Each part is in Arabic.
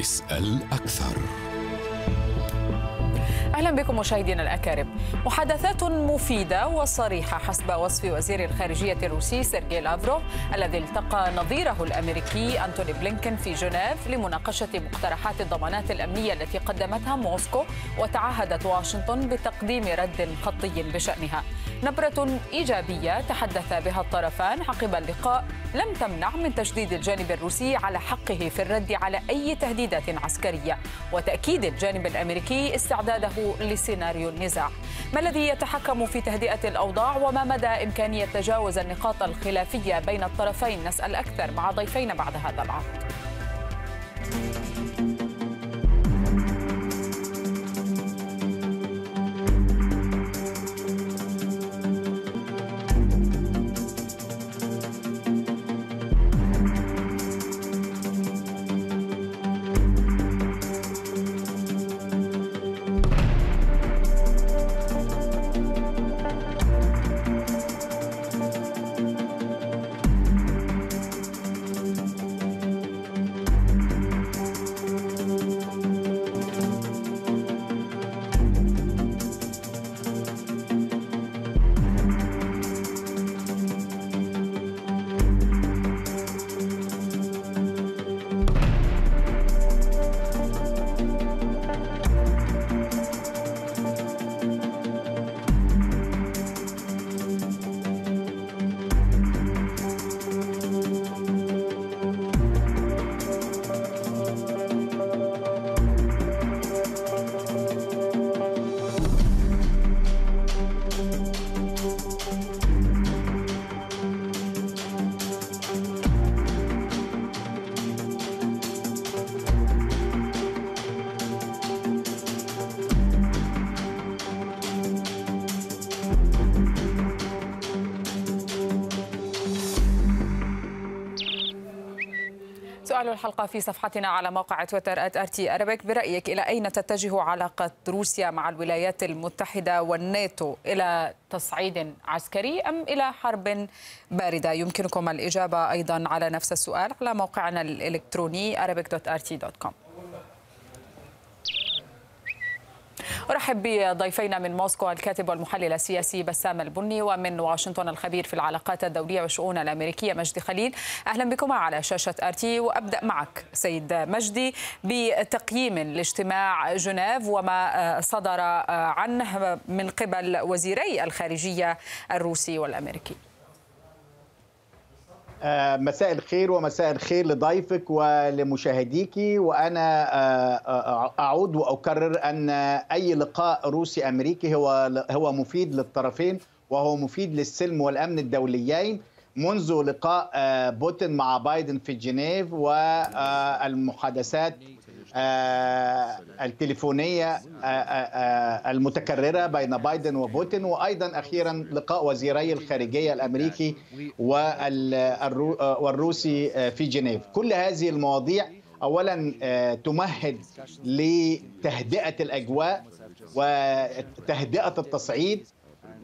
اسأل أكثر. أهلا بكم مشاهدينا الأكارم. محادثات مفيدة وصريحة حسب وصف وزير الخارجية الروسي سيرجي لافروف الذي التقى نظيره الأمريكي أنتوني بلينكن في جنيف لمناقشة مقترحات الضمانات الأمنية التي قدمتها موسكو وتعهدت واشنطن بتقديم رد خطي بشأنها. نبرة إيجابية تحدث بها الطرفان عقب اللقاء لم تمنع من تشديد الجانب الروسي على حقه في الرد على أي تهديدات عسكرية وتأكيد الجانب الأمريكي استعداده لسيناريو النزاع. ما الذي يتحكم في تهدئة الأوضاع وما مدى إمكانية تجاوز النقاط الخلافية بين الطرفين؟ نسأل أكثر مع ضيفين بعد هذا العقد سؤال الحلقة في صفحتنا على موقع تويتر @rt أربك برأيك إلى أين تتجه علاقة روسيا مع الولايات المتحدة والناتو؟ إلى تصعيد عسكري أم إلى حرب باردة؟ يمكنكم الإجابة أيضا على نفس السؤال على موقعنا الإلكتروني arabic.rt.com أرحب بضيفينا من موسكو الكاتب والمحلل السياسي بسام البني ومن واشنطن الخبير في العلاقات الدولية والشؤون الأمريكية مجدي خليل. أهلا بكم على شاشة أرتي وأبدأ معك سيد مجدي بتقييم لاجتماع جنيف وما صدر عنه من قبل وزيري الخارجية الروسي والأمريكي. مساء الخير ومساء الخير لضيفك ولمشاهديك وأنا أعود وأكرر أن أي لقاء روسي أمريكي هو هو مفيد للطرفين وهو مفيد للسلم والأمن الدوليين منذ لقاء بوتين مع بايدن في جنيف والمحادثات التليفونية المتكررة بين بايدن وبوتين وأيضا أخيرا لقاء وزيري الخارجية الأمريكي والروسي في جنيف. كل هذه المواضيع اولا تمهد لتهدئة الأجواء وتهدئة التصعيد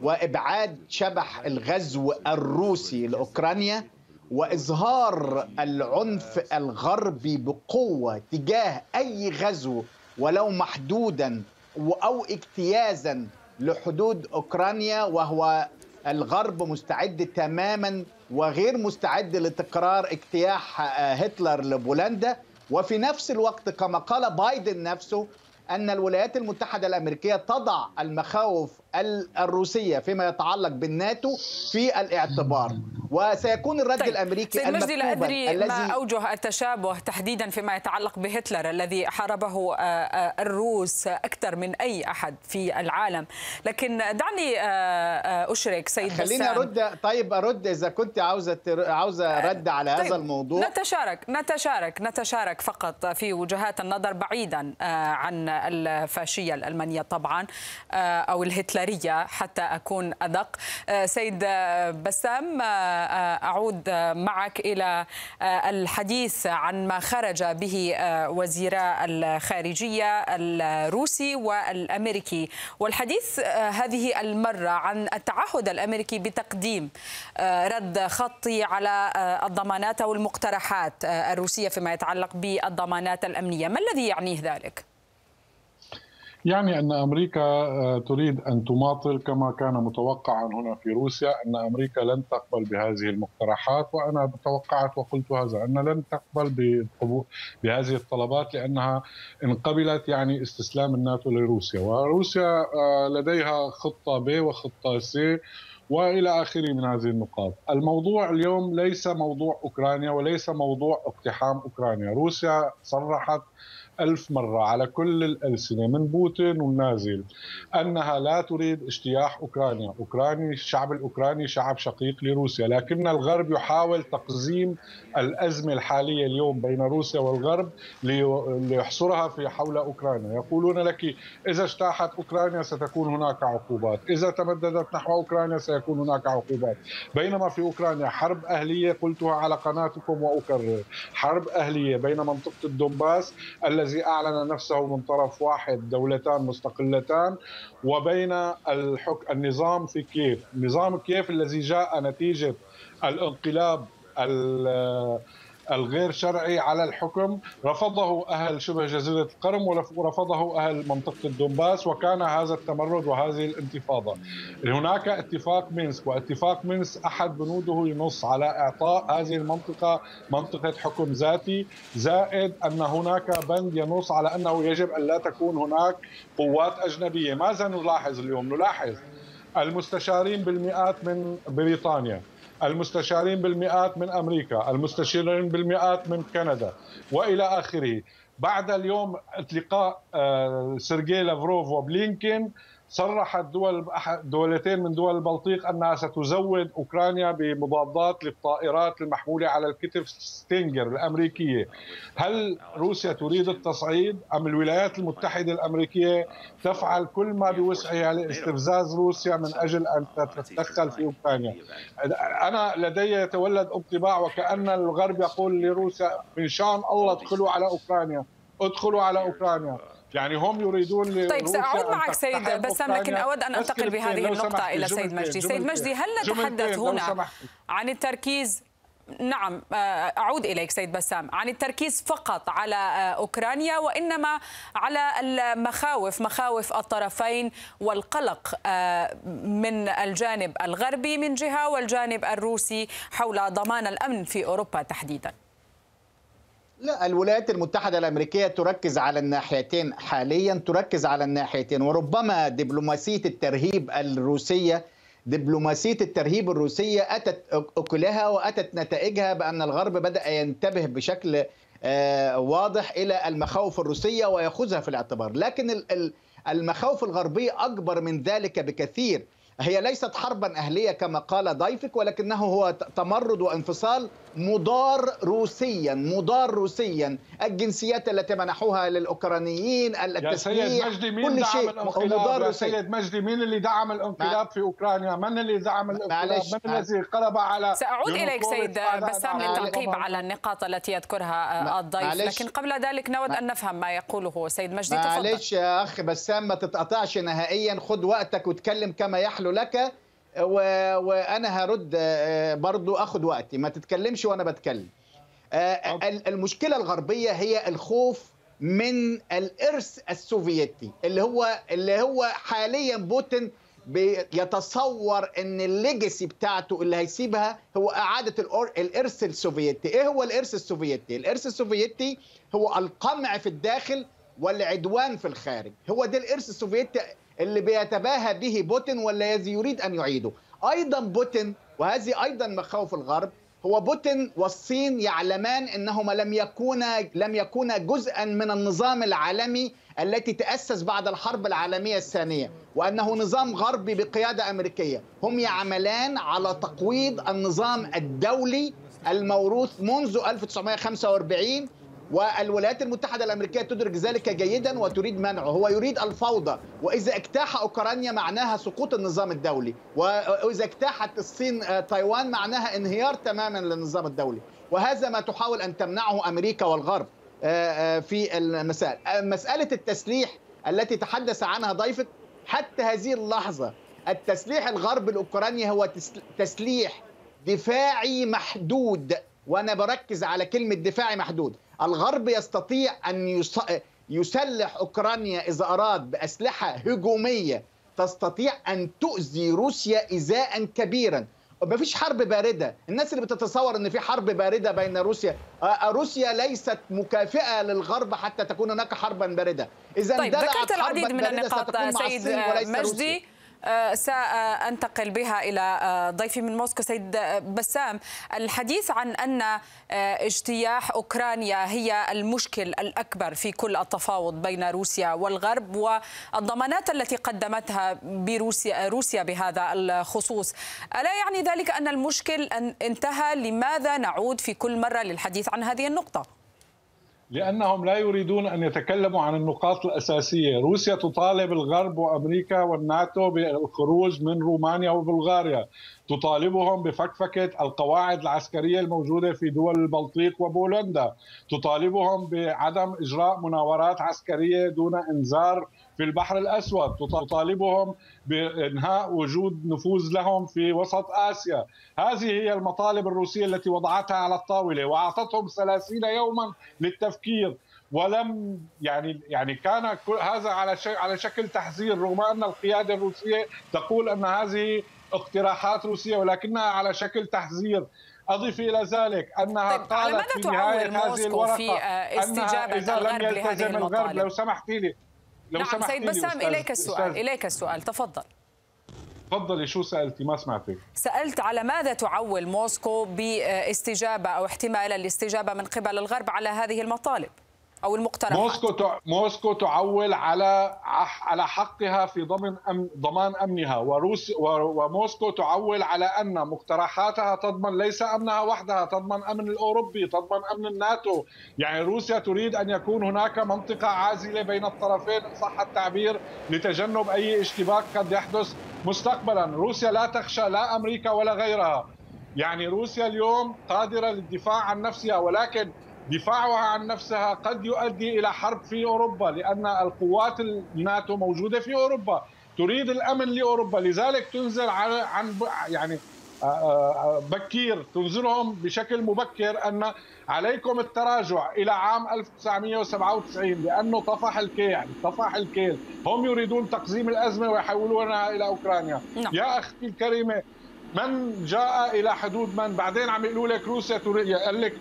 وإبعاد شبح الغزو الروسي لأوكرانيا. وإظهار العنف الغربي بقوة تجاه أي غزو ولو محدودا أو اجتيازا لحدود أوكرانيا وهو الغرب مستعد تماما وغير مستعد لتكرار اجتياح هتلر لبولندا. وفي نفس الوقت كما قال بايدن نفسه أن الولايات المتحدة الأمريكية تضع المخاوف الروسية فيما يتعلق بالناتو في الاعتبار وسيكون الرد طيب. الأمريكي سيد مجدي لا أدري ما أوجه التشابه تحديدا فيما يتعلق بهتلر الذي حاربه الروس أكثر من أي أحد في العالم لكن دعني أشرك سيد خليني أرد طيب أرد إذا كنت عاوزه عاوزه رد على طيب. هذا الموضوع نتشارك نتشارك نتشارك فقط في وجهات النظر بعيدا عن الفاشية الألمانية طبعا أو الهتلر البشرية حتى أكون أدق. سيد بسام أعود معك إلى الحديث عن ما خرج به وزيرا الخارجية الروسي والأمريكي. والحديث هذه المرة عن التعهد الأمريكي بتقديم رد خطي على الضمانات أو المقترحات الروسية فيما يتعلق بالضمانات الأمنية. ما الذي يعنيه ذلك؟ يعني أن أمريكا آه، تريد أن تماطل كما كان متوقعا هنا في روسيا أن أمريكا لن تقبل بهذه المقترحات وأنا توقعت وقلت هذا أن لن تقبل بهذه الطلبات لأنها ان قبلت يعني استسلام الناتو لروسيا وروسيا آه، لديها خطة ب وخطة سي وإلى آخره من هذه النقاط. الموضوع اليوم ليس موضوع أوكرانيا وليس موضوع اقتحام أوكرانيا، روسيا صرحت ألف مرة على كل الألسنة من بوتين والنازل. أنها لا تريد اجتياح أوكرانيا. أوكراني الشعب الأوكراني شعب شقيق لروسيا. لكن الغرب يحاول تقزيم الأزمة الحالية اليوم بين روسيا والغرب ليحصرها في حول أوكرانيا. يقولون لك إذا اجتاحت أوكرانيا ستكون هناك عقوبات. إذا تمددت نحو أوكرانيا سيكون هناك عقوبات. بينما في أوكرانيا حرب أهلية قلتها على قناتكم وأكرر. حرب أهلية بين منطقة الدومباس التي الذي أعلن نفسه من طرف واحد دولتان مستقلتان وبين الحك... النظام في كييف. نظام كييف الذي جاء نتيجة الانقلاب الغير شرعي على الحكم رفضه أهل شبه جزيرة القرم ورفضه أهل منطقة الدنباس وكان هذا التمرد وهذه الانتفاضة. هناك اتفاق مينسك واتفاق مينسك أحد بنوده ينص على إعطاء هذه المنطقة منطقة حكم ذاتي زائد أن هناك بند ينص على أنه يجب أن لا تكون هناك قوات أجنبية. ماذا نلاحظ اليوم؟ نلاحظ المستشارين بالمئات من بريطانيا. المستشارين بالمئات من أمريكا، المستشارين بالمئات من كندا وإلى آخره. بعد اليوم لقاء آه، سيرجي لافروف وبلينكين صرحت دول دولتين من دول البلطيق أنها ستزود أوكرانيا بمضادات للطائرات المحمولة على الكتف ستينجر الأمريكية. هل روسيا تريد التصعيد أم الولايات المتحدة الأمريكية تفعل كل ما بوسعها لاستفزاز روسيا من أجل أن تتدخل في أوكرانيا؟ أنا لدي يتولد انطباع وكأن الغرب يقول لروسيا من شان الله ادخلوا على أوكرانيا ادخلوا على أوكرانيا يعني هم يريدون طيب سأعود معك سيد بسام لكن أود أن أنتقل بهذه النقطة إلى سيد مجدي. سيد مجدي هل نتحدث هنا عن التركيز؟ نعم آه، أعود إليك سيد بسام. عن التركيز فقط على آه، أوكرانيا وإنما على المخاوف مخاوف الطرفين والقلق آه، من الجانب الغربي من جهة والجانب الروسي حول ضمان الأمن في أوروبا تحديداً. لا الولايات المتحدة الأمريكية تركز على الناحيتين حاليا تركز على الناحيتين وربما دبلوماسية الترهيب الروسية دبلوماسية الترهيب الروسية أتت أكلها وأتت نتائجها بأن الغرب بدأ ينتبه بشكل آه، واضح إلى المخاوف الروسية ويأخذها في الاعتبار. لكن المخاوف الغربية أكبر من ذلك بكثير. هي ليست حربا أهلية كما قال ضيفك ولكنه هو تمرد وانفصال مضار روسيا مضار روسيا الجنسيات التي منحوها للأوكرانيين التسليح يا سيد مجدي مين كل دعم شيء. الانقلاب؟ مضار يا سيد مجدي مين اللي دعم الانقلاب في أوكرانيا؟ من اللي دعم الانقلاب؟ من الذي قلب على سأعود إليك سيد بسام للتعقيب على النقاط التي يذكرها الضيف. لكن قبل ذلك نود أن نفهم ما يقوله سيد مجدي تفضل. معلش يا أخ بسام ما تتقطعش نهائيا. خذ وقتك وتكلم كما يحلو لك. و... وأنا هرد آه، برضو أخد وقتي. ما تتكلمش وأنا بتكلم. آه، المشكلة الغربية هي الخوف من الإرث السوفيتي اللي هو اللي هو حاليا بوتين بيتصور إن ال legacy بتاعته اللي هيسيبها هو إعادة الإرث السوفيتي. إيه هو الإرث السوفيتي؟ الإرث السوفيتي هو القمع في الداخل والعدوان في الخارج. هو ده الإرث السوفيتي اللي بيتباهى به بوتين والذي يريد أن يعيده. أيضا بوتين وهذه أيضا مخاوف الغرب هو بوتين والصين يعلمان إنهما لم يكونا لم يكونا جزءا من النظام العالمي التي تأسس بعد الحرب العالمية الثانية وأنه نظام غربي بقيادة أمريكية. هم يعملان على تقويض النظام الدولي الموروث منذ 1945 والولايات المتحدة الأمريكية تدرك ذلك جيدا وتريد منعه. هو يريد الفوضى وإذا اجتاح أوكرانيا معناها سقوط النظام الدولي وإذا اجتاحت الصين تايوان معناها انهيار تماما للنظام الدولي. وهذا ما تحاول أن تمنعه أمريكا والغرب في المسائل مسألة التسليح التي تحدث عنها ضيفك حتى هذه اللحظة التسليح الغرب الأوكراني هو تسليح دفاعي محدود. وأنا بركز على كلمة دفاعي محدود. الغرب يستطيع أن يسلح أوكرانيا إذا أراد بأسلحة هجومية. تستطيع أن تؤذي روسيا إزاء كبيرا. ما فيش حرب باردة. الناس اللي بتتصور أن في حرب باردة بين روسيا روسيا ليست مكافئة للغرب حتى تكون هناك حربا باردة. إذا طيب ذكرت العديد من النقاط سيد مجدي. روسيا. سأنتقل بها إلى ضيفي من موسكو سيد بسام. الحديث عن أن اجتياح أوكرانيا هي المشكل الأكبر في كل التفاوض بين روسيا والغرب والضمانات التي قدمتها بروسيا روسيا بهذا الخصوص. ألا يعني ذلك أن المشكل أن انتهى؟ لماذا نعود في كل مرة للحديث عن هذه النقطة؟ لأنهم لا يريدون أن يتكلموا عن النقاط الأساسية، روسيا تطالب الغرب وأمريكا والناتو بالخروج من رومانيا وبلغاريا، تطالبهم بفكفكة القواعد العسكرية الموجودة في دول البلطيق وبولندا، تطالبهم بعدم إجراء مناورات عسكرية دون إنذار في البحر الأسود، تطالبهم بإنهاء وجود نفوذ لهم في وسط آسيا، هذه هي المطالب الروسية التي وضعتها على الطاولة وأعطتهم 30 يوما للتفكير. ولم يعني يعني كان هذا على على شكل تحذير رغم أن القيادة الروسية تقول أن هذه اقتراحات روسية ولكنها على شكل تحذير. أضيف إلى ذلك أنها طيب قالت في نهاية هذه الورقة في استجابة إذا لم يلتزم الغرب. لو سمحتي لي لو نعم سمحتي سيد بسام إليك السؤال إليك السؤال. تفضل. تفضلي شو سألتي؟ ما سمعتك. سألت على ماذا تعول موسكو باستجابة أو احتمال الاستجابه من قبل الغرب على هذه المطالب. أو المقترحات موسكو. موسكو تعول على على حقها في ضمن أم... ضمان أمنها وروس. وموسكو تعول على أن مقترحاتها تضمن ليس امنها وحدها تضمن أمن الأوروبي تضمن أمن الناتو يعني روسيا تريد أن يكون هناك منطقة عازلة بين الطرفين صح التعبير لتجنب أي اشتباك قد يحدث مستقبلا روسيا لا تخشى لا أمريكا ولا غيرها يعني روسيا اليوم قادرة للدفاع عن نفسها ولكن دفاعها عن نفسها قد يؤدي إلى حرب في أوروبا لأن القوات الناتو موجودة في أوروبا تريد الأمن لأوروبا لذلك تنزل عن يعني بكير تنزلهم بشكل مبكر أن عليكم التراجع إلى عام 1997 لأنه طفح الكيل طفح الكيل هم يريدون تقزيم الأزمة ويحولونها إلى أوكرانيا نعم. يا أختي الكريمة من جاء إلى حدود من؟ بعدين عم يقولوا لك روسيا قال لك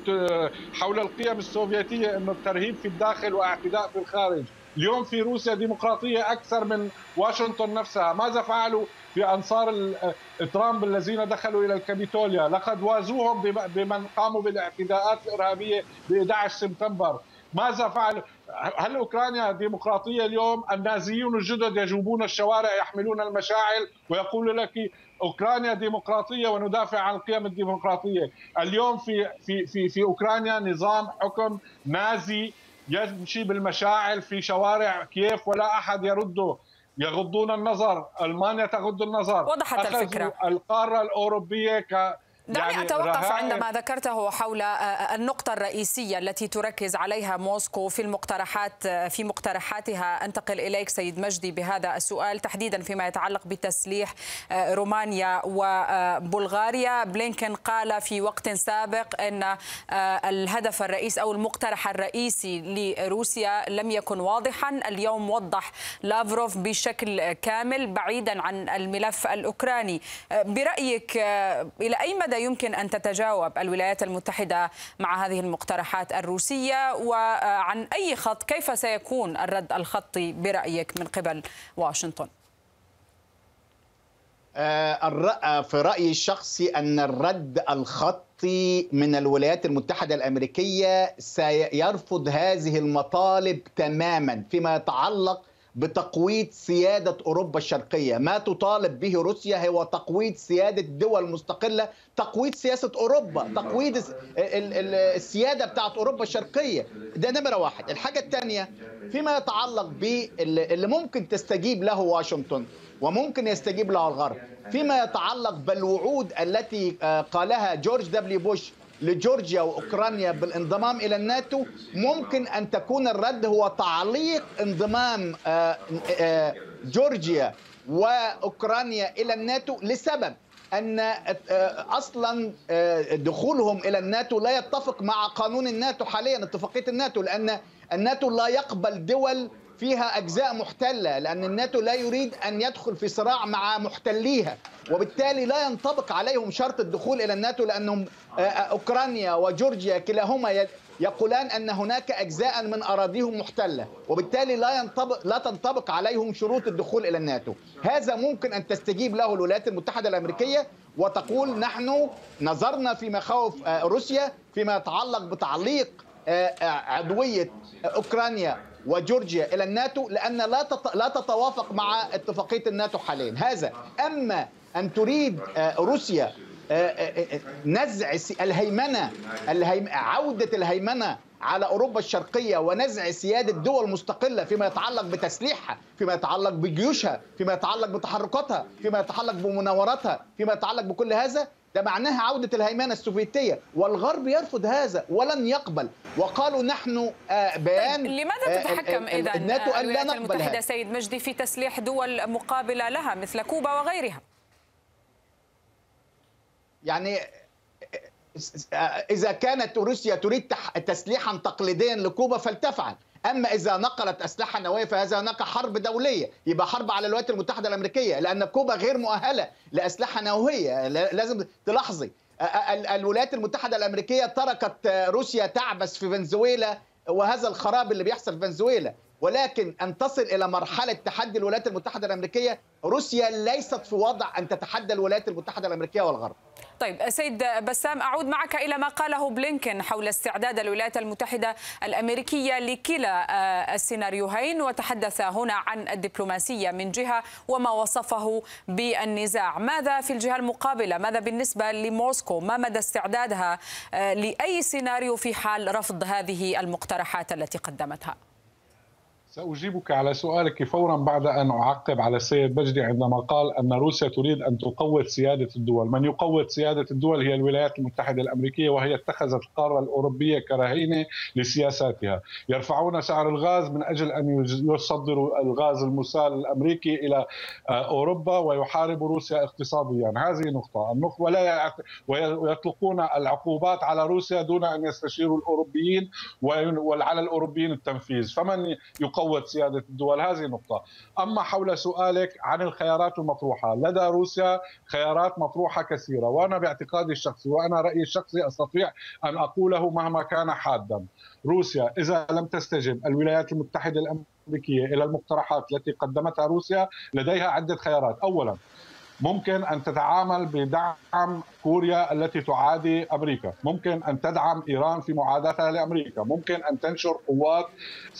حول القيم السوفيتية إنه الترهيب في الداخل واعتداء في الخارج. اليوم في روسيا ديمقراطية أكثر من واشنطن نفسها. ماذا فعلوا في انصار ترامب الذين دخلوا إلى الكابيتوليا؟ لقد وازوهم بمن قاموا بالاعتداءات الإرهابية ب 11 سبتمبر. ماذا فعل؟ هل أوكرانيا ديمقراطية اليوم؟ النازيون الجدد يجوبون الشوارع يحملون المشاعل ويقول لك أوكرانيا ديمقراطية وندافع عن القيم الديمقراطية. اليوم في في في في أوكرانيا نظام حكم نازي يمشي بالمشاعل في شوارع كييف ولا أحد يرده يغضون النظر. ألمانيا تغض النظر. وضحت الفكرة. القارة الأوروبية ك دعني يعني أتوقف عندما ذكرته حول النقطة الرئيسية التي تركز عليها موسكو في المقترحات في مقترحاتها. أنتقل إليك سيد مجدي بهذا السؤال تحديدا فيما يتعلق بتسليح رومانيا وبلغاريا بلينكن قال في وقت سابق أن الهدف الرئيسي أو المقترح الرئيسي لروسيا لم يكن واضحا. اليوم وضح لافروف بشكل كامل بعيدا عن الملف الأوكراني. برأيك إلى أي مدى يمكن أن تتجاوب الولايات المتحدة مع هذه المقترحات الروسية وعن أي خط كيف سيكون الرد الخطي برأيك من قبل واشنطن؟ في رأيي الشخصي أن الرد الخطي من الولايات المتحدة الأمريكية سيرفض هذه المطالب تماما فيما يتعلق بتقويض سيادة أوروبا الشرقية. ما تطالب به روسيا هو تقويض سيادة دول مستقلة تقويض سياسة أوروبا تقويض السيادة بتاعت أوروبا الشرقية. ده نمرة واحد. الحاجة الثانية فيما يتعلق باللي ممكن تستجيب له واشنطن وممكن يستجيب له الغرب. فيما يتعلق بالوعود التي آه، قالها جورج دبليو بوش لجورجيا وأوكرانيا بالانضمام إلى الناتو ممكن أن تكون الرد هو تعليق انضمام آه، آه، جورجيا وأوكرانيا إلى الناتو لسبب أن أصلا دخولهم إلى الناتو لا يتفق مع قانون الناتو حاليا اتفاقية الناتو لأن الناتو لا يقبل دول فيها أجزاء محتلة لأن الناتو لا يريد أن يدخل في صراع مع محتليها. وبالتالي لا ينطبق عليهم شرط الدخول إلى الناتو لأنهم آه، آه، أوكرانيا وجورجيا كلاهما يقولان أن هناك أجزاء من أراضيهم محتلة. وبالتالي لا, ينطبق لا تنطبق عليهم شروط الدخول إلى الناتو. هذا ممكن أن تستجيب له الولايات المتحدة الأمريكية وتقول نحن نظرنا في مخاوف آه، روسيا فيما يتعلق بتعليق عضوية أوكرانيا وجورجيا إلى الناتو لأن لا لا تتوافق مع اتفاقية الناتو حاليا. هذا أما أن تريد آه، روسيا آه، آه، نزع الهيمنة عودة الهيمنة على أوروبا الشرقية ونزع سيادة دول مستقله فيما يتعلق بتسليحها، فيما يتعلق بجيوشها، فيما يتعلق بتحركاتها، فيما يتعلق بمناوراتها، فيما يتعلق بكل هذا ده معناها عودة الهيمنة السوفيتية والغرب يرفض هذا ولن يقبل. وقالوا نحن آه، بيان طيب لماذا آه، تتحكم؟ إذا الناتو أن لا نقبل المتحدة هذا. سيد مجدي في تسليح دول مقابلة لها مثل كوبا وغيرها. يعني آه، إذا كانت روسيا تريد تسليحا تقليديا لكوبا فلتفعل. أما إذا نقلت أسلحة نووية فهذا هناك حرب دولية. يبقى حرب على الولايات المتحدة الأمريكية لأن كوبا غير مؤهلة لأسلحة نووية. لازم تلاحظي. الولايات المتحدة الأمريكية تركت روسيا تعبث في فنزويلا وهذا الخراب اللي بيحصل في فنزويلا. ولكن أن تصل إلى مرحلة تحدي الولايات المتحدة الأمريكية روسيا ليست في وضع أن تتحدى الولايات المتحدة الأمريكية والغرب. طيب سيد بسام أعود معك إلى ما قاله بلينكن حول استعداد الولايات المتحدة الأمريكية لكلا آه، السيناريوهين وتحدث هنا عن الدبلوماسية من جهة وما وصفه بالنزاع. ماذا في الجهة المقابلة؟ ماذا بالنسبة لموسكو؟ ما مدى استعدادها آه، لأي سيناريو في حال رفض هذه المقترحات التي قدمتها؟ سأجيبك على سؤالك فورا بعد أن أعقب على السيد بجدي عندما قال أن روسيا تريد أن تقوض سيادة الدول. من يقوض سيادة الدول هي الولايات المتحدة الأمريكية وهي اتخذت القارة الأوروبية كرهينة لسياساتها. يرفعون سعر الغاز من أجل أن يصدروا الغاز المسال الأمريكي إلى آه، أوروبا ويحاربوا روسيا اقتصاديا. هذه نقطة. ولا ويطلقون العقوبات على روسيا دون أن يستشيروا الأوروبيين وعلى الأوروبيين التنفيذ. فمن يقوض تقوت سيادة الدول. هذه نقطة. أما حول سؤالك عن الخيارات المطروحة لدى روسيا خيارات مطروحة كثيرة وأنا باعتقادي الشخصي وأنا رأيي الشخصي أستطيع أن أقوله مهما كان حادا. روسيا إذا لم تستجب الولايات المتحدة الأمريكية إلى المقترحات التي قدمتها روسيا لديها عدة خيارات. اولا ممكن أن تتعامل بدعم كوريا التي تعادي أمريكا، ممكن أن تدعم إيران في معاداتها لأمريكا، ممكن أن تنشر قوات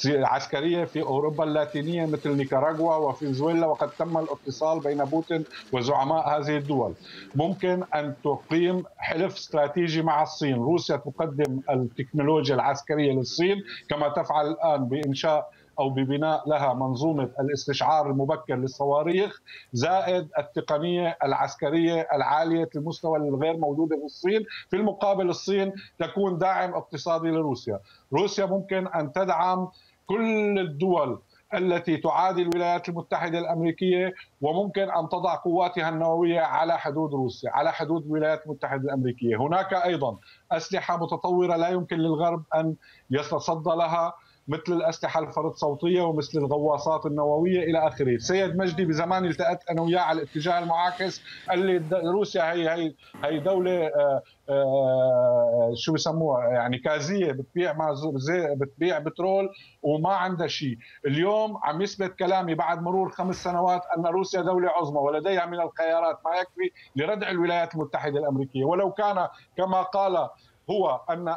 عسكرية في أوروبا اللاتينية مثل نيكاراغوا وفنزويلا وقد تم الاتصال بين بوتين وزعماء هذه الدول. ممكن أن تقيم حلف استراتيجي مع الصين، روسيا تقدم التكنولوجيا العسكرية للصين كما تفعل الآن بإنشاء أو ببناء لها منظومة الاستشعار المبكر للصواريخ زائد التقنية العسكرية العالية المستوى الغير موجوده في الصين، في المقابل الصين تكون داعم اقتصادي لروسيا، روسيا ممكن أن تدعم كل الدول التي تعادي الولايات المتحدة الأمريكية وممكن أن تضع قواتها النووية على حدود روسيا، على حدود الولايات المتحدة الأمريكية، هناك أيضا أسلحة متطورة لا يمكن للغرب أن يتصدى لها. مثل الأسلحة الفرد صوتية ومثل الغواصات النووية إلى آخره، سيد مجدي بزمان التقيت أنا وياه على الاتجاه المعاكس قال لي روسيا هي هي هي دولة آه، آه، شو بسموها؟ يعني كازية بتبيع بتبيع بترول وما عندها شيء، اليوم عم يثبت كلامي بعد مرور خمس سنوات أن روسيا دولة عظمى ولديها من الخيارات ما يكفي لردع الولايات المتحدة الأمريكية، ولو كان كما قال هو أن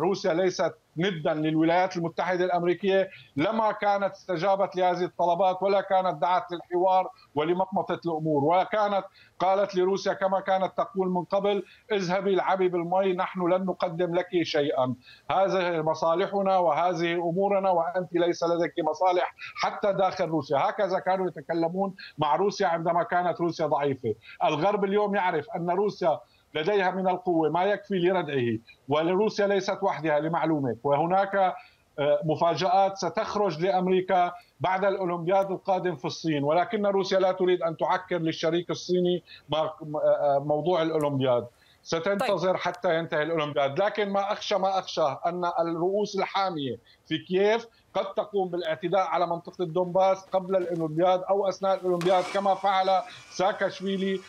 روسيا ليست ندا للولايات المتحدة الأمريكية لما كانت استجابت لهذه الطلبات ولا كانت دعت للحوار ولمطمطه الأمور ولا كانت قالت لروسيا كما كانت تقول من قبل اذهبي العبي بالمي نحن لن نقدم لك شيئا. هذه مصالحنا وهذه أمورنا وأنت ليس لديك مصالح حتى داخل روسيا. هكذا كانوا يتكلمون مع روسيا عندما كانت روسيا ضعيفة. الغرب اليوم يعرف أن روسيا لديها من القوة ما يكفي لردعه ولروسيا ليست وحدها لمعلومك وهناك آه، مفاجآت ستخرج لأمريكا بعد الأولمبياد القادم في الصين. ولكن روسيا لا تريد أن تعكر للشريك الصيني آه، موضوع الأولمبياد. ستنتظر طيب. حتى ينتهي الأولمبياد. لكن ما أخشى ما أخشى أن الرؤوس الحامية في كييف قد تقوم بالاعتداء على منطقة الدومباس قبل الأولمبياد أو أثناء الأولمبياد كما فعل ساكاشويلي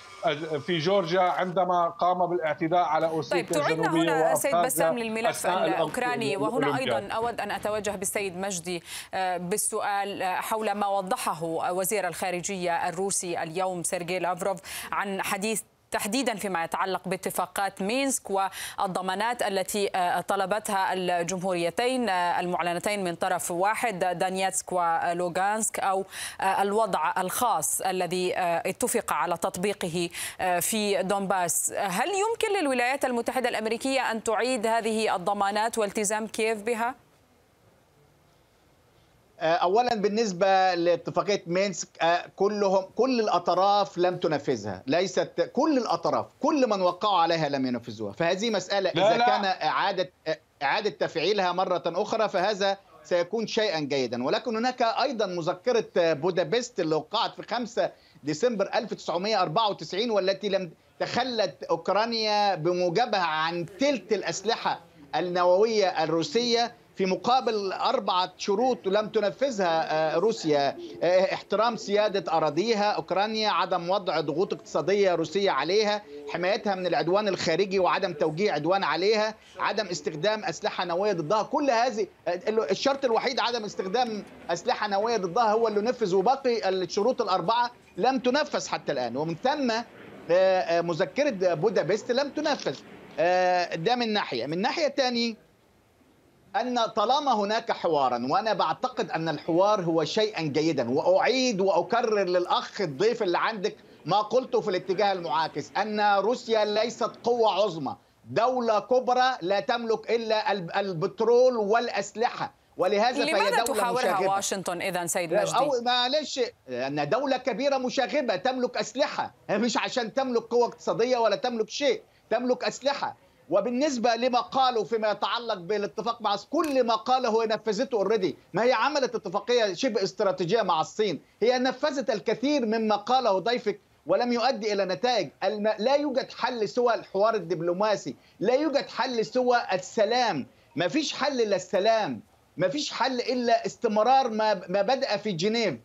في جورجيا عندما قام بالاعتداء على أوسيتيا طيب تعيدنا هنا سيد بسام للملف الأوكراني وهنا أيضا أود أن أتوجه بالسيد مجدي آه، بالسؤال حول ما وضحه وزير الخارجية الروسي اليوم سيرجي لافروف عن حديث تحديدا فيما يتعلق باتفاقات مينسك والضمانات التي آه، طلبتها الجمهوريتين آه، المعلنتين من طرف واحد دانيتسك ولوغانسك أو آه، الوضع الخاص الذي اتفق على تطبيقه في دونباس. هل يمكن للولايات المتحدة الأمريكية أن تعيد هذه الضمانات والتزام كييف بها؟ آه، اولا بالنسبة لاتفاقية مينسك آه، كلهم كل الأطراف لم تنفذها. ليست كل الأطراف كل من وقعوا عليها لم ينفذوها. فهذه مسألة إذا لا. كان اعاده إعادة تفعيلها مرة أخرى فهذا سيكون شيئا جيدا. ولكن هناك أيضا مذكرة بودابست اللي وقعت في 5 ديسمبر 1994 والتي لم تخلت أوكرانيا بموجبها عن تلت الأسلحة النووية الروسية. في مقابل أربعة شروط لم تنفذها آه، روسيا. آه، احترام سيادة أراضيها أوكرانيا عدم وضع ضغوط اقتصادية روسية عليها حمايتها من العدوان الخارجي وعدم توجيه عدوان عليها عدم استخدام أسلحة نووية ضدها. كل هذه آه، الشرط الوحيد عدم استخدام أسلحة نووية ضدها هو اللي نفذ وباقي الشروط الأربعة لم تنفذ حتى الآن. ومن ثم مذكرة بودابست لم تنفذ. ده من ناحية. من ناحية ثانية أن طالما هناك حوارا وأنا بعتقد أن الحوار هو شيئا جيدا وأعيد وأكرر للأخ الضيف اللي عندك ما قلته في الاتجاه المعاكس أن روسيا ليست قوة عظمى دولة كبرى لا تملك إلا البترول والأسلحة ولهذا لماذا فهي تحاورها مشاغبة. واشنطن اذا سيد مجدي؟ أو معلش أن دولة كبيرة مشاغبة تملك أسلحة مش عشان تملك قوة اقتصادية ولا تملك شيء تملك أسلحة وبالنسبة لما قالوا فيما يتعلق بالاتفاق مع كل ما قاله هو نفذته اوريدي ما هي عملت اتفاقية شبه استراتيجية مع الصين. هي نفذت الكثير مما قاله ضيفك ولم يؤدي إلى نتائج. لا يوجد حل سوى الحوار الدبلوماسي. لا يوجد حل سوى السلام. ما فيش حل إلا السلام. ما فيش حل إلا استمرار ما ما بدأ في جنيف.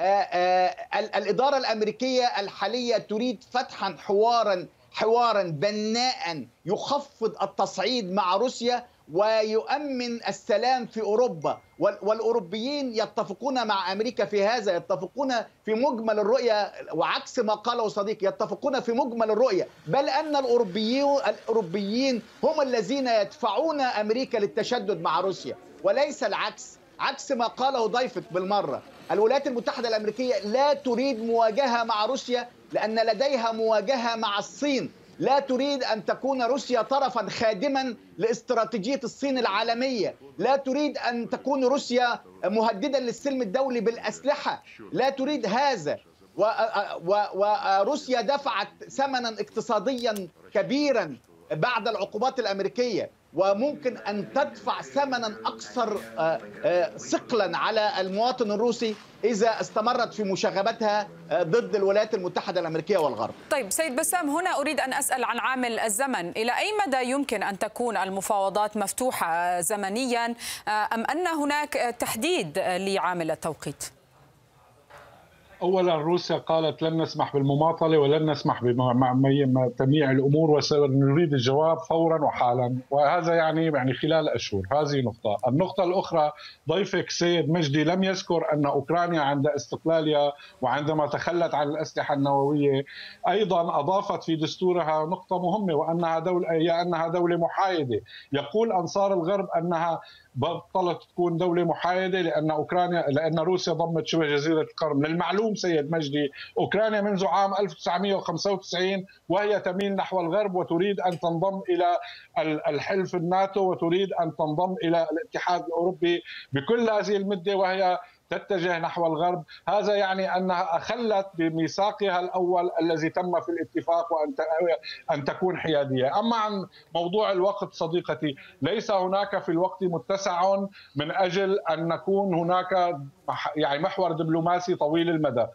آآ آآ الإدارة الأمريكية الحالية تريد فتحا حوارا حوارا بناء يخفض التصعيد مع روسيا ويؤمن السلام في أوروبا. والأوروبيين يتفقون مع أمريكا في هذا يتفقون في مجمل الرؤية وعكس ما قاله صديقي يتفقون في مجمل الرؤية. بل أن الاوروبيين الأوروبيين هم الذين يدفعون أمريكا للتشدد مع روسيا. وليس العكس عكس ما قاله ضيفك بالمرة. الولايات المتحدة الأمريكية لا تريد مواجهة مع روسيا لأن لديها مواجهة مع الصين. لا تريد أن تكون روسيا طرفا خادما لاستراتيجية الصين العالمية. لا تريد أن تكون روسيا مهددا للسلم الدولي بالأسلحة. لا تريد هذا. وروسيا دفعت ثمنا اقتصاديا كبيرا بعد العقوبات الأمريكية. وممكن أن تدفع ثمنا أكثر آه، آه، ثقلا على المواطن الروسي إذا استمرت في مشاغبتها آه، ضد الولايات المتحدة الأمريكية والغرب. طيب سيد بسام هنا أريد أن أسأل عن عامل الزمن، إلى أي مدى يمكن أن تكون المفاوضات مفتوحة زمنيا أم أن هناك تحديد لعامل التوقيت؟ اولا روسيا قالت لن نسمح بالمماطلة ولن نسمح بتمييع الأمور وسنريد الجواب فورا وحالا. وهذا يعني يعني خلال أشهر. هذه نقطة، النقطة الأخرى ضيفك سيد مجدي لم يذكر أن أوكرانيا عند استقلالها وعندما تخلت عن الأسلحة النووية أيضا أضافت في دستورها نقطة مهمة وأنها دوله هي أنها دولة محايدة، يقول أنصار الغرب أنها بطلت تكون دولة محايدة لأن أوكرانيا لأن روسيا ضمت شبه جزيرة القرم. للمعلوم سيد مجدي أوكرانيا منذ عام 1995 وهي تميل نحو الغرب وتريد أن تنضم إلى الحلف الناتو وتريد أن تنضم إلى الاتحاد الأوروبي بكل هذه المدة وهي تتجه نحو الغرب. هذا يعني أنها أخلت بميثاقها الأول الذي تم في الاتفاق وأن أن تكون حيادية. أما عن موضوع الوقت صديقتي ليس هناك في الوقت متسع من أجل أن نكون هناك يعني محور دبلوماسي طويل المدى.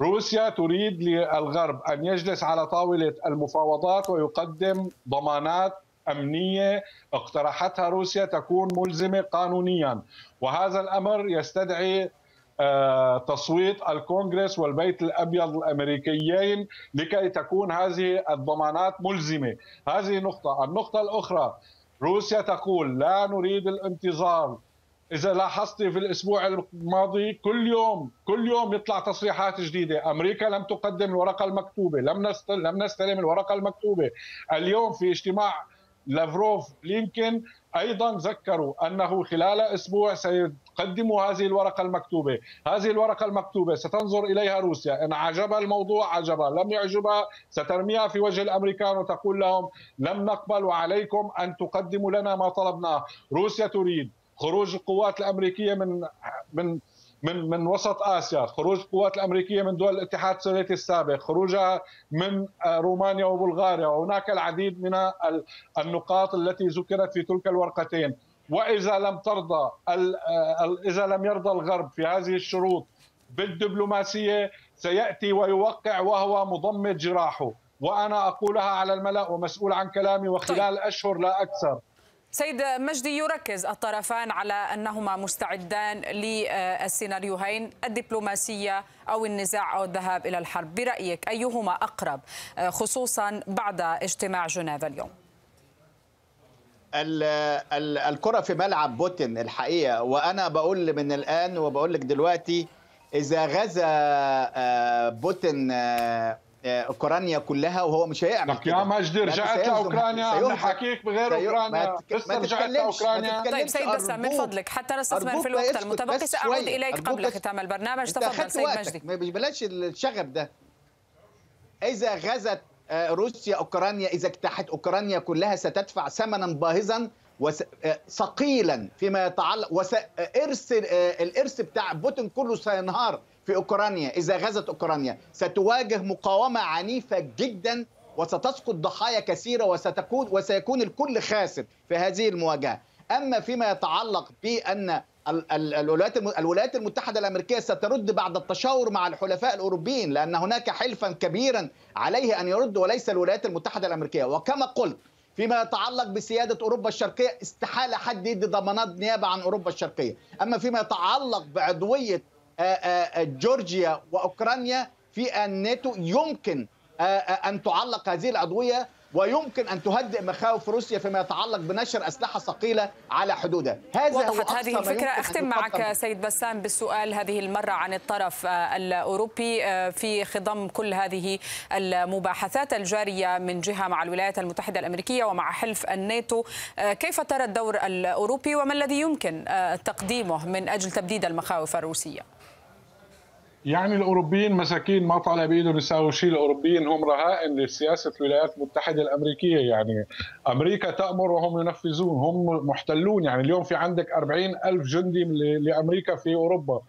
روسيا تريد للغرب أن يجلس على طاولة المفاوضات ويقدم ضمانات أمنية اقترحتها روسيا تكون ملزمة قانونيا. وهذا الأمر يستدعي آه، تصويت الكونغرس والبيت الأبيض الأمريكيين لكي تكون هذه الضمانات ملزمة، هذه نقطة، النقطة الأخرى روسيا تقول لا نريد الانتظار. إذا لاحظت في الأسبوع الماضي كل يوم كل يوم يطلع تصريحات جديدة. أمريكا لم تقدم الورقة المكتوبة. لم لم نستلم الورقة المكتوبة. اليوم في اجتماع لافروف لينكن أيضا ذكروا أنه خلال أسبوع سيقدموا هذه الورقة المكتوبة، هذه الورقة المكتوبة ستنظر إليها روسيا، إن عجبها الموضوع عجبها، لم يعجبها سترميها في وجه الأمريكان وتقول لهم لم نقبل وعليكم أن تقدموا لنا ما طلبناه، روسيا تريد خروج القوات الأمريكية من من من من وسط آسيا، خروج القوات الأمريكية من دول الاتحاد السوفيتي السابق، خروجها من آه، رومانيا وبلغاريا، وهناك العديد من النقاط التي ذكرت في تلك الورقتين، وإذا لم ترضى آه، إذا لم يرضى الغرب في هذه الشروط بالدبلوماسية سيأتي ويوقع وهو مضمد جراحه، وأنا أقولها على الملأ ومسؤول عن كلامي وخلال طيب. أشهر لا أكثر. سيد مجدي يركز الطرفان على أنهما مستعدان للسيناريوهين الدبلوماسية أو النزاع أو الذهاب إلى الحرب. برأيك أيهما أقرب خصوصا بعد اجتماع جنيف اليوم؟ الكرة في ملعب بوتين الحقيقة وأنا بقول من الآن وبقول لك دلوقتي إذا غزا آه، بوتين آه، أوكرانيا كلها وهو مش هيعمل كده. يا مجدي رجعت لاوكرانيا أنا حكيك بغير أوكرانيا. بس رجعت لأوكرانيا. طيب سيد بسام من فضلك. حتى نستثمر في الوقت المتبقي سأعود إليك. قبل ختام البرنامج. تفضل سيد مجدي. بلاش الشغب ده. إذا غزت آه، روسيا أوكرانيا إذا اجتاحت أوكرانيا كلها ستدفع ثمنا باهظا وثقيلا آه، فيما يتعلق وارث آه، الإرث بتاع بوتين كله سينهار. في أوكرانيا إذا غزت أوكرانيا ستواجه مقاومة عنيفة جدا وستسقط ضحايا كثيرة وستكون وسيكون الكل خاسر في هذه المواجهة. أما فيما يتعلق بأن الولايات الولايات المتحدة الأمريكية سترد بعد التشاور مع الحلفاء الأوروبيين لأن هناك حلفا كبيرا عليه أن يرد وليس الولايات المتحدة الأمريكية. وكما قلت فيما يتعلق بسيادة أوروبا الشرقية استحالة حد يدي ضمانات نيابة عن أوروبا الشرقية. أما فيما يتعلق بعضوية جورجيا وأوكرانيا في الناتو يمكن آه، أن تعلق هذه العضوية ويمكن أن تهدئ مخاوف روسيا فيما يتعلق بنشر أسلحة ثقيلة على حدودها. هذا وضحت هو هذه الفكرة. أختم معك سيد بسام بالسؤال هذه المرة عن الطرف الأوروبي في خضم كل هذه المباحثات الجارية من جهة مع الولايات المتحدة الأمريكية ومع حلف الناتو. كيف ترى الدور الأوروبي وما الذي يمكن تقديمه من أجل تبديد المخاوف الروسية؟ يعني الأوروبيين مساكين ما طالع بإيدهم يساووا شيء الأوروبيين هم رهائن لسياسة الولايات المتحدة الأمريكية. يعني أمريكا تأمر وهم ينفذون هم محتلون. يعني اليوم في عندك 40 ألف جندي لأمريكا في أوروبا.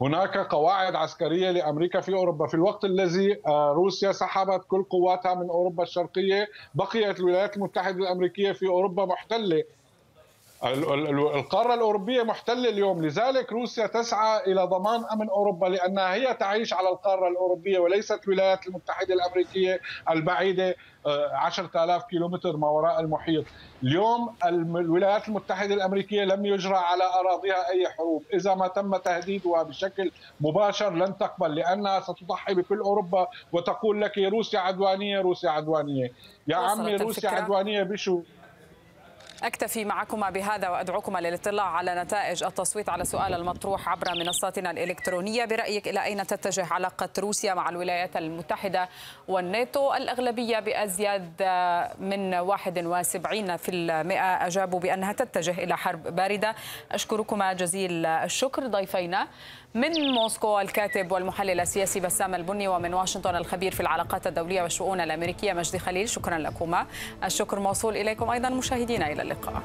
هناك قواعد عسكرية لأمريكا في أوروبا. في الوقت الذي آه، روسيا سحبت كل قواتها من أوروبا الشرقية بقيت الولايات المتحدة الأمريكية في أوروبا محتلة. القارة الأوروبية محتلة اليوم. لذلك روسيا تسعى إلى ضمان أمن أوروبا لأنها هي تعيش على القارة الأوروبية وليست الولايات المتحدة الأمريكية البعيدة 10000 آه، كيلومتر ما وراء المحيط. اليوم الولايات المتحدة الأمريكية لم يجرى على أراضيها أي حروب. إذا ما تم تهديدها بشكل مباشر لن تقبل لأنها ستضحي بكل أوروبا وتقول لك روسيا عدوانية روسيا عدوانية. يا عمي روسيا عدوانية بشو؟ أكتفي معكما بهذا وأدعوكما للاطلاع على نتائج التصويت على سؤال المطروح عبر منصاتنا الإلكترونية. برأيك إلى أين تتجه علاقة روسيا مع الولايات المتحدة والناتو الأغلبية بأزيد من 71% أجابوا بأنها تتجه إلى حرب باردة. أشكركما جزيل الشكر. ضيفينا من موسكو الكاتب والمحلل السياسي بسام البني ومن واشنطن الخبير في العلاقات الدولية والشؤون الأمريكية مجدي خليل شكرا لكما. الشكر موصول إليكم أيضا مشاهدينا إلى اللقاء.